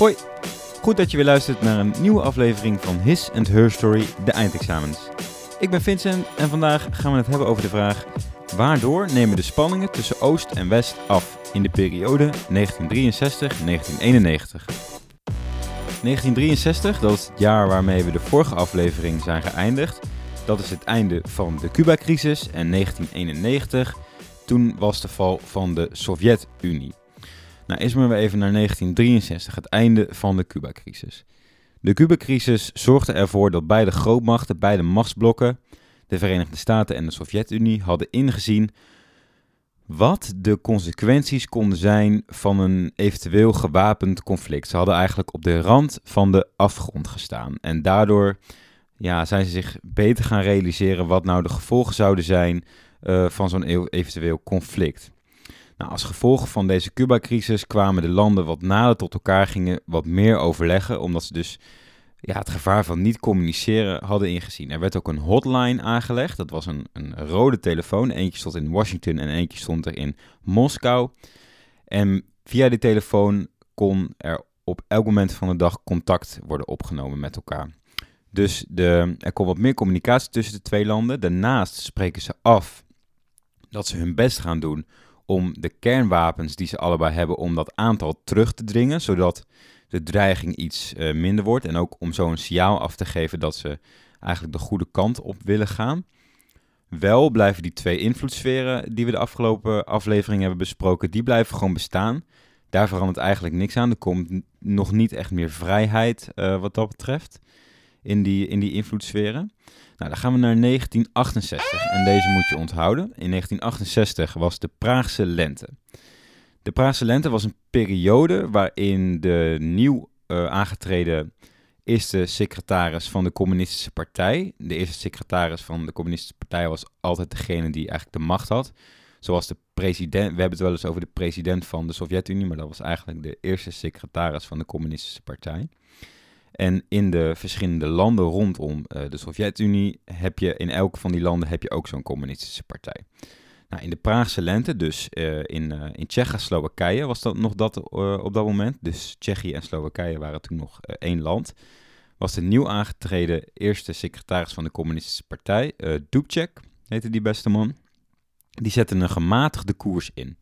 Hoi, goed dat je weer luistert naar een nieuwe aflevering van His and Her Story, de eindexamens. Ik ben Vincent en vandaag gaan we het hebben over de vraag... Waardoor nemen de spanningen tussen Oost en West af in de periode 1963-1991? 1963, dat is het jaar waarmee we de vorige aflevering zijn geëindigd. Dat is het einde van de Cuba-crisis en 1991, toen was de val van de Sovjet-Unie. Nou, eerst maar weer even naar 1963, het einde van de Cuba-crisis. De Cuba-crisis zorgde ervoor dat beide grootmachten, beide machtsblokken, de Verenigde Staten en de Sovjet-Unie, hadden ingezien wat de consequenties konden zijn van een eventueel gewapend conflict. Ze hadden eigenlijk op de rand van de afgrond gestaan. En daardoor ja, zijn ze zich beter gaan realiseren wat nou de gevolgen zouden zijn uh, van zo'n eventueel conflict. Nou, als gevolg van deze Cuba-crisis kwamen de landen wat nader tot elkaar gingen, wat meer overleggen, omdat ze dus ja, het gevaar van niet communiceren hadden ingezien. Er werd ook een hotline aangelegd. Dat was een, een rode telefoon. Eentje stond in Washington en eentje stond er in Moskou. En via die telefoon kon er op elk moment van de dag contact worden opgenomen met elkaar. Dus de, er komt wat meer communicatie tussen de twee landen. Daarnaast spreken ze af dat ze hun best gaan doen om de kernwapens die ze allebei hebben, om dat aantal terug te dringen, zodat de dreiging iets uh, minder wordt. En ook om zo een signaal af te geven dat ze eigenlijk de goede kant op willen gaan. Wel blijven die twee invloedssferen die we de afgelopen aflevering hebben besproken, die blijven gewoon bestaan. Daar verandert eigenlijk niks aan. Er komt nog niet echt meer vrijheid uh, wat dat betreft in die, in die invloedssferen. Nou, dan gaan we naar 1968 en deze moet je onthouden. In 1968 was de Praagse lente. De Praagse lente was een periode waarin de nieuw uh, aangetreden eerste secretaris van de Communistische Partij, de eerste secretaris van de Communistische Partij was altijd degene die eigenlijk de macht had. Zoals de president, we hebben het wel eens over de president van de Sovjet-Unie, maar dat was eigenlijk de eerste secretaris van de Communistische Partij. En in de verschillende landen rondom uh, de Sovjet-Unie heb je in elk van die landen heb je ook zo'n communistische partij. Nou, in de Praagse lente, dus uh, in, uh, in Tsjechoslowakije was dat nog dat op dat moment. Dus Tsjechië en Slowakije waren toen nog één land. Was de nieuw aangetreden eerste secretaris van de communistische partij, Dubček, heette die beste man. Die zette een gematigde koers in.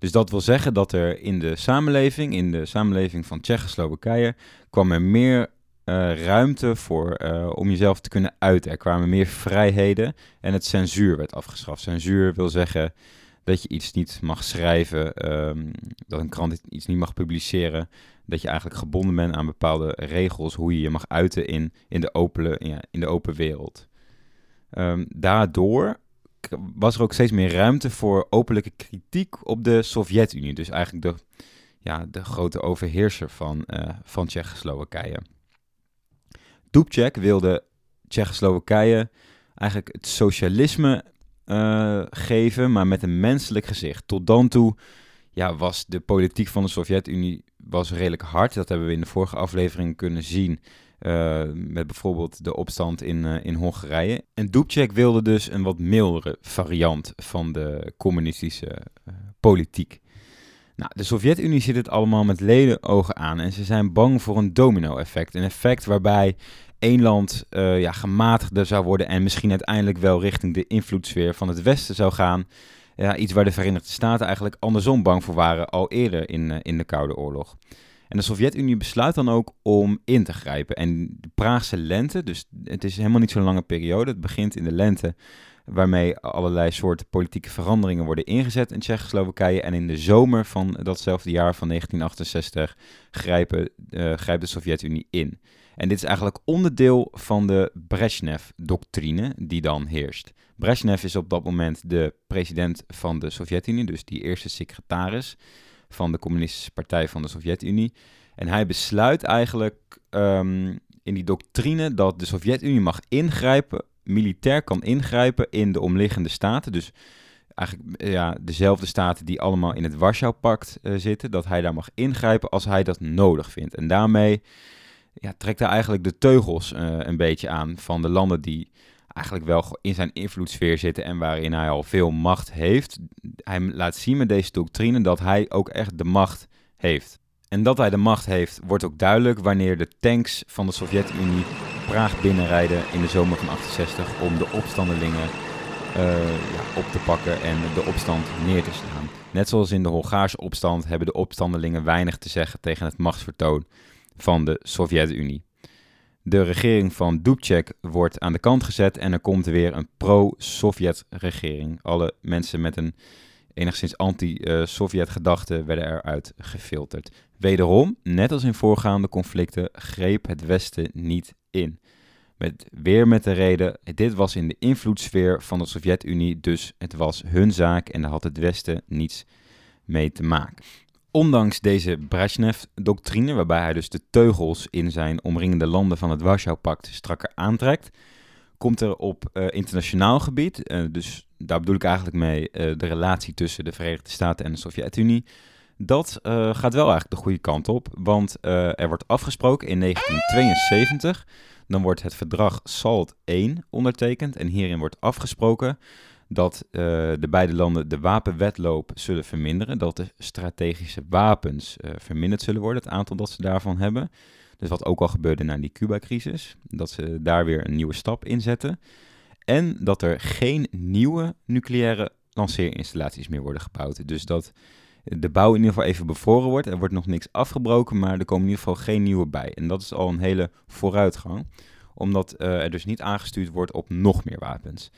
Dus dat wil zeggen dat er in de samenleving, in de samenleving van Tsjechoslowakije, kwam er meer uh, ruimte voor uh, om jezelf te kunnen uiten. Er kwamen meer vrijheden en het censuur werd afgeschaft. Censuur wil zeggen dat je iets niet mag schrijven, um, dat een krant iets niet mag publiceren, dat je eigenlijk gebonden bent aan bepaalde regels hoe je je mag uiten in, in, de, open, ja, in de open wereld. Um, daardoor was er ook steeds meer ruimte voor openlijke kritiek op de Sovjet-Unie. Dus eigenlijk de, ja, de grote overheerser van, uh, van Tsjechoslowakije. Dubček wilde Tsjechoslowakije eigenlijk het socialisme uh, geven, maar met een menselijk gezicht. Tot dan toe ja, was de politiek van de Sovjet-Unie was redelijk hard. Dat hebben we in de vorige aflevering kunnen zien. Uh, met bijvoorbeeld de opstand in, uh, in Hongarije. En Dubček wilde dus een wat mildere variant van de communistische uh, politiek. Nou, de Sovjet-Unie ziet het allemaal met leden ogen aan en ze zijn bang voor een domino-effect. Een effect waarbij één land ja, gematigder zou worden en misschien uiteindelijk wel richting de invloedssfeer van het Westen zou gaan. Ja, iets waar de Verenigde Staten eigenlijk andersom bang voor waren al eerder in, in de Koude Oorlog. En de Sovjet-Unie besluit dan ook om in te grijpen. En de Praagse lente, dus het is helemaal niet zo'n lange periode. Het begint in de lente, waarmee allerlei soorten politieke veranderingen worden ingezet in Tsjechoslowakije. En in de zomer van datzelfde jaar van 1968 grijpen, uh, grijpt de Sovjet-Unie in. En dit is eigenlijk onderdeel van de Brezhnev-doctrine die dan heerst. Brezhnev is op dat moment de president van de Sovjet-Unie, dus die eerste secretaris van de Communistische Partij van de Sovjet-Unie. En hij besluit eigenlijk um, in die doctrine dat de Sovjet-Unie mag ingrijpen, militair kan ingrijpen in de omliggende staten. Dus eigenlijk ja, dezelfde staten die allemaal in het Warschau-pact uh, zitten, dat hij daar mag ingrijpen als hij dat nodig vindt. En daarmee ja, trekt hij eigenlijk de teugels uh, een beetje aan van de landen die eigenlijk wel in zijn invloedssfeer zitten en waarin hij al veel macht heeft. Hij laat zien met deze doctrine dat hij ook echt de macht heeft. En dat hij de macht heeft, wordt ook duidelijk wanneer de tanks van de Sovjet-Unie Praag binnenrijden in de zomer van 68 om de opstandelingen uh, ja, op te pakken en de opstand neer te slaan. Net zoals in de Hongaarse opstand hebben de opstandelingen weinig te zeggen tegen het machtsvertoon van de Sovjet-Unie. De regering van Dubček wordt aan de kant gezet en er komt weer een pro-Sovjet regering. Alle mensen met een enigszins anti-Sovjet gedachte werden eruit gefilterd. Wederom, net als in voorgaande conflicten, greep het Westen niet in. Met, weer met de reden, dit was in de invloedssfeer van de Sovjet-Unie, dus het was hun zaak en daar had het Westen niets mee te maken. Ondanks deze Brezhnev-doctrine, waarbij hij dus de teugels in zijn omringende landen van het Warschau-pact strakker aantrekt, komt er op uh, internationaal gebied, uh, dus daar bedoel ik eigenlijk mee uh, de relatie tussen de Verenigde Staten en de Sovjet-Unie, dat gaat wel eigenlijk de goede kant op, want er wordt afgesproken in 1972 dan wordt het verdrag SALT 1 ondertekend en hierin wordt afgesproken dat uh, de beide landen de wapenwetloop zullen verminderen, dat de strategische wapens uh, verminderd zullen worden, het aantal dat ze daarvan hebben. Dus wat ook al gebeurde na die Cuba-crisis, dat ze daar weer een nieuwe stap in zetten. En dat er geen nieuwe nucleaire lanceerinstallaties meer worden gebouwd. Dus dat de bouw in ieder geval even bevroren wordt. Er wordt nog niks afgebroken, maar er komen in ieder geval geen nieuwe bij. En dat is al een hele vooruitgang, omdat uh, er dus niet aangestuurd wordt op nog meer wapens.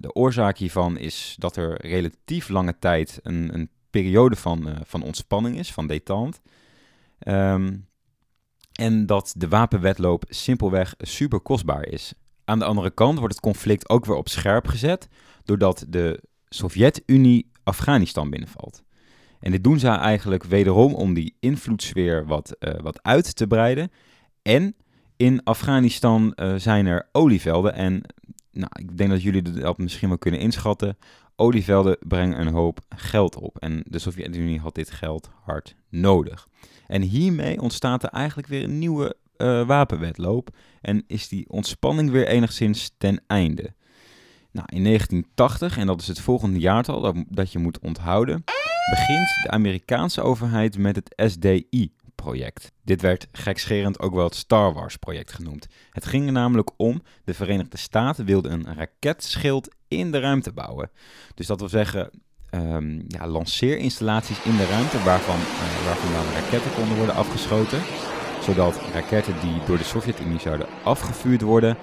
De oorzaak hiervan is dat er relatief lange tijd een, een periode van, uh, van ontspanning is, van détente. Um, en dat de wapenwetloop simpelweg super kostbaar is. Aan de andere kant wordt het conflict ook weer op scherp gezet, doordat de Sovjet-Unie Afghanistan binnenvalt. En dit doen ze eigenlijk wederom om die invloedssfeer wat, uh, wat uit te breiden. En in Afghanistan uh, zijn er olievelden. En nou, ik denk dat jullie dat misschien wel kunnen inschatten. Olievelden brengen een hoop geld op. En de Sovjet-Unie had dit geld hard nodig. En hiermee ontstaat er eigenlijk weer een nieuwe uh, wapenwetloop. En is die ontspanning weer enigszins ten einde. Nou, in 1980, en dat is het volgende jaartal dat, dat je moet onthouden begint de Amerikaanse overheid met het SDI-project. Dit werd gekscherend ook wel het Star Wars-project genoemd. Het ging er namelijk om, de Verenigde Staten wilden een raketschild in de ruimte bouwen. Dus dat wil zeggen, um, ja, lanceerinstallaties in de ruimte waarvan, uh, raketten konden worden afgeschoten. Zodat raketten die door de Sovjet-Unie zouden afgevuurd worden,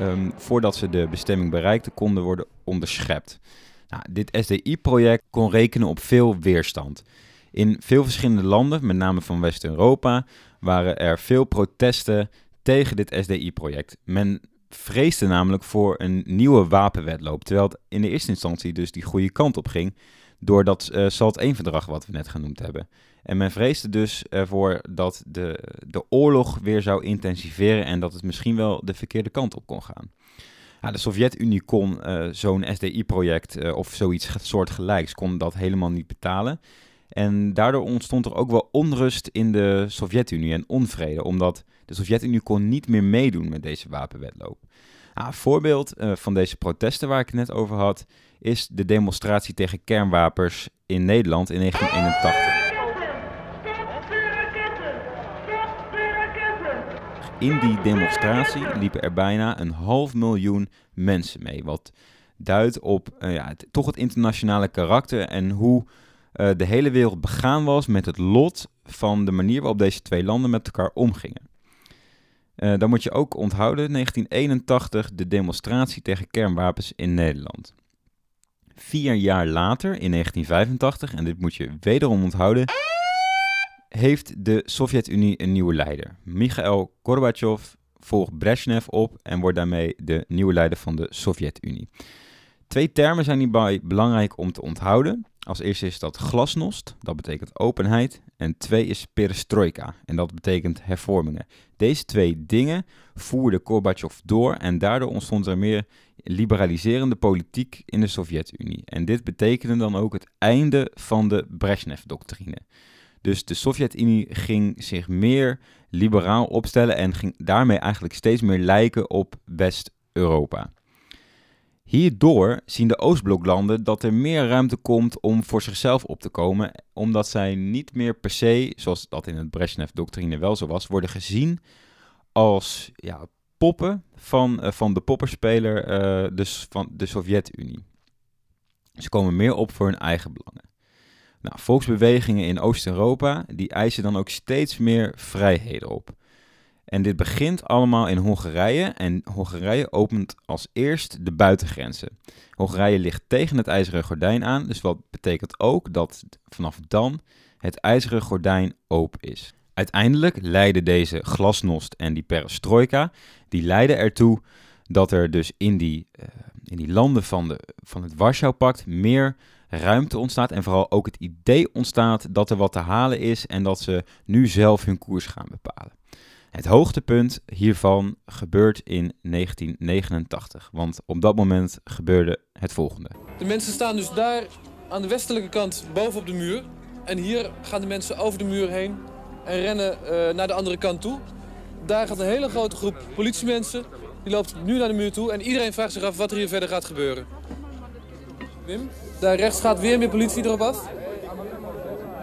um, voordat ze de bestemming bereikten, konden worden onderschept. Nou, dit SDI-project kon rekenen op veel weerstand. In veel verschillende landen, met name van West-Europa, waren er veel protesten tegen dit SDI-project. Men vreesde namelijk voor een nieuwe wapenwetloop, terwijl het in de eerste instantie dus die goede kant op ging, door dat uh, SALT 1-verdrag wat we net genoemd hebben. En men vreesde dus ervoor dat de, de oorlog weer zou intensiveren en dat het misschien wel de verkeerde kant op kon gaan. Ja, de Sovjet-Unie kon uh, zo'n SDI-project uh, of zoiets soortgelijks kon dat helemaal niet betalen. En daardoor ontstond er ook wel onrust in de Sovjet-Unie en onvrede, omdat de Sovjet-Unie kon niet meer meedoen met deze wapenwetloop. Ja, een voorbeeld uh, van deze protesten waar ik het net over had, is de demonstratie tegen kernwapens in Nederland in 1981. In die demonstratie liepen er bijna een half miljoen mensen mee. Wat duidt op uh, ja, toch het internationale karakter en hoe uh, de hele wereld begaan was met het lot van de manier waarop deze twee landen met elkaar omgingen. Uh, dan moet je ook onthouden 1981 de demonstratie tegen kernwapens in Nederland. Vier jaar later, in 1985, en dit moet je wederom onthouden, heeft de Sovjet-Unie een nieuwe leider. Mikhail Gorbachev volgt Brezhnev op en wordt daarmee de nieuwe leider van de Sovjet-Unie. Twee termen zijn hierbij belangrijk om te onthouden. Als eerste is dat glasnost, dat betekent openheid. En twee is perestroika, en dat betekent hervormingen. Deze twee dingen voerde Gorbachev door en daardoor ontstond er meer liberaliserende politiek in de Sovjet-Unie. En dit betekende dan ook het einde van de Brezhnev-doctrine. Dus de Sovjet-Unie ging zich meer liberaal opstellen en ging daarmee eigenlijk steeds meer lijken op West-Europa. Hierdoor zien de Oostbloklanden dat er meer ruimte komt om voor zichzelf op te komen, omdat zij niet meer per se, zoals dat in het Brezhnev-doctrine wel zo was, worden gezien als ja, poppen van, uh, van de popperspeler, uh, dus van de Sovjet-Unie. Ze komen meer op voor hun eigen belangen. Nou, volksbewegingen in Oost-Europa die eisen dan ook steeds meer vrijheden op. En dit begint allemaal in Hongarije en Hongarije opent als eerst de buitengrenzen. Hongarije ligt tegen het ijzeren gordijn aan, dus wat betekent ook dat vanaf dan het ijzeren gordijn open is. Uiteindelijk leiden deze glasnost en die perestroika, die leiden ertoe dat er dus in die, uh, in die landen van, de, van het Warschau-pact meer ruimte ontstaat en vooral ook het idee ontstaat dat er wat te halen is en dat ze nu zelf hun koers gaan bepalen. Het hoogtepunt hiervan gebeurt in 1989, want op dat moment gebeurde het volgende. De mensen staan dus daar aan de westelijke kant bovenop de muur. En hier gaan de mensen over de muur heen en rennen uh, naar de andere kant toe. Daar gaat een hele grote groep politiemensen. Die loopt nu naar de muur toe en iedereen vraagt zich af wat er hier verder gaat gebeuren. Wim, daar rechts gaat weer meer politie erop af.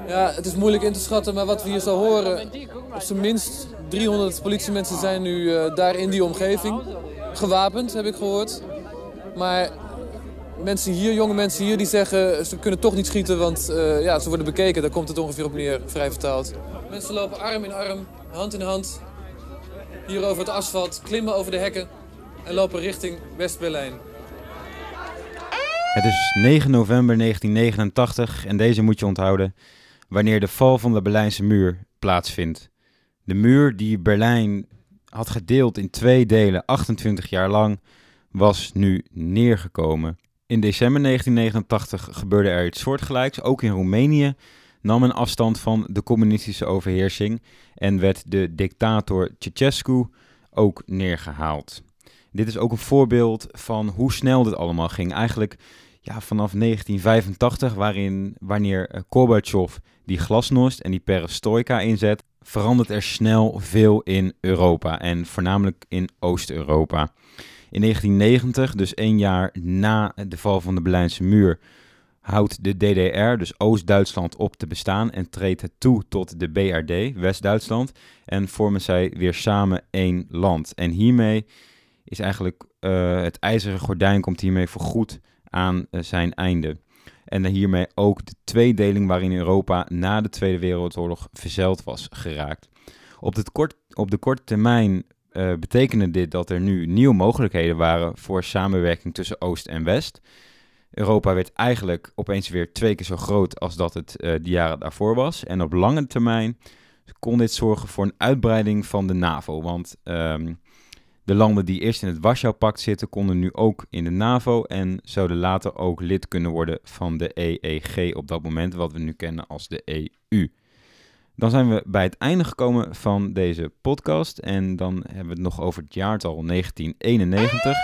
Ja, het is moeilijk in te schatten, maar wat we hier zo horen... op zijn minst 300 politiemensen zijn nu uh, daar in die omgeving. Gewapend, heb ik gehoord. Maar mensen hier, jonge mensen hier, die zeggen... ze kunnen toch niet schieten, want uh, ja, ze worden bekeken. Daar komt het ongeveer op neer, vrij vertaald. Mensen lopen arm in arm, hand in hand... hier over het asfalt, klimmen over de hekken... en lopen richting West-Berlijn. Het is 9 november 1989 en deze moet je onthouden... wanneer de val van de Berlijnse muur plaatsvindt. De muur die Berlijn had gedeeld in twee delen 28 jaar lang was nu neergekomen. In december 1989 gebeurde er iets soortgelijks. Ook in Roemenië nam men afstand van de communistische overheersing en werd de dictator Ceausescu ook neergehaald. Dit is ook een voorbeeld van hoe snel dit allemaal ging. Eigenlijk ja, vanaf 1985, waarin, wanneer Gorbachev die glasnost en die perestroika inzet, verandert er snel veel in Europa en voornamelijk in Oost-Europa. In 1990, dus één jaar na de val van de Berlijnse muur, houdt de DDR, dus Oost-Duitsland, op te bestaan en treedt toe tot de BRD, West-Duitsland, en vormen zij weer samen één land. En hiermee is eigenlijk uh, het ijzeren gordijn komt hiermee voorgoed aan uh, zijn einde. En hiermee ook de tweedeling waarin Europa na de Tweede Wereldoorlog verzeild was geraakt. Op, de, kort, op de korte termijn uh, betekende dit dat er nu nieuwe mogelijkheden waren voor samenwerking tussen Oost en West. Europa werd eigenlijk opeens weer twee keer zo groot als dat het uh, de jaren daarvoor was. En op lange termijn kon dit zorgen voor een uitbreiding van de NAVO. Want um, de landen die eerst in het Warschau-pact zitten, konden nu ook in de NAVO en zouden later ook lid kunnen worden van de EEG op dat moment, wat we nu kennen als de EU. Dan zijn we bij het einde gekomen van deze podcast en dan hebben we het nog over het jaartal 1991,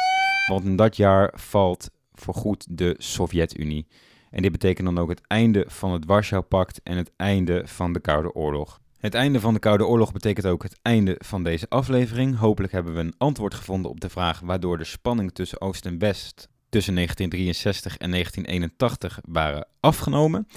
want in dat jaar valt voorgoed de Sovjet-Unie. En dit betekent dan ook het einde van het Warschau-pact en het einde van de Koude Oorlog. Het einde van de Koude Oorlog betekent ook het einde van deze aflevering. Hopelijk hebben we een antwoord gevonden op de vraag waardoor de spanning tussen Oost en West tussen 1963 en 1981 waren afgenomen.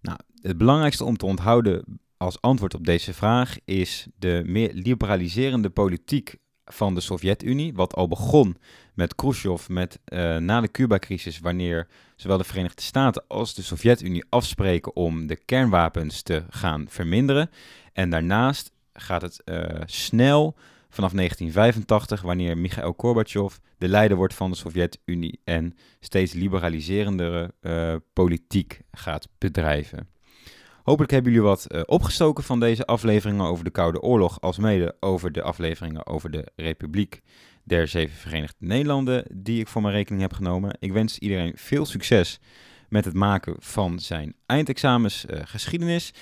Nou, het belangrijkste om te onthouden als antwoord op deze vraag is de meer liberaliserende politiek van de Sovjet-Unie, wat al begon met Khrushchev met, uh, na de Cuba-crisis, wanneer zowel de Verenigde Staten als de Sovjet-Unie afspreken om de kernwapens te gaan verminderen. En daarnaast gaat het uh, snel vanaf 1985, wanneer Mikhail Gorbachev de leider wordt van de Sovjet-Unie en steeds liberaliserendere uh, politiek gaat bedrijven. Hopelijk hebben jullie wat uh, opgestoken van deze afleveringen over de Koude Oorlog, als mede over de afleveringen over de Republiek der Zeven Verenigde Nederlanden, die ik voor mijn rekening heb genomen. Ik wens iedereen veel succes met het maken van zijn eindexamens uh, geschiedenis.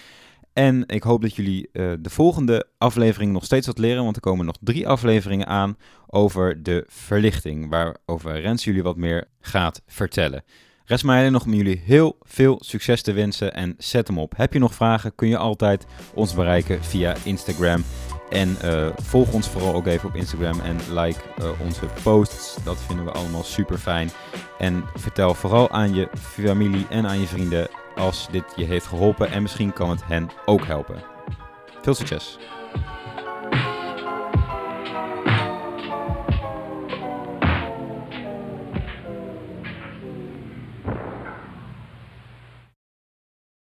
En ik hoop dat jullie uh, de volgende aflevering nog steeds wat leren, want er komen nog drie afleveringen aan over de verlichting, waarover Rens jullie wat meer gaat vertellen. Rest mij alleen nog om jullie heel veel succes te wensen en zet hem op. Heb je nog vragen, kun je altijd ons bereiken via Instagram En eh, volg ons vooral ook even op Instagram en like eh, onze posts. Dat vinden we allemaal super fijn. En vertel vooral aan je familie en aan je vrienden als dit je heeft geholpen. En misschien kan het hen ook helpen. Veel succes!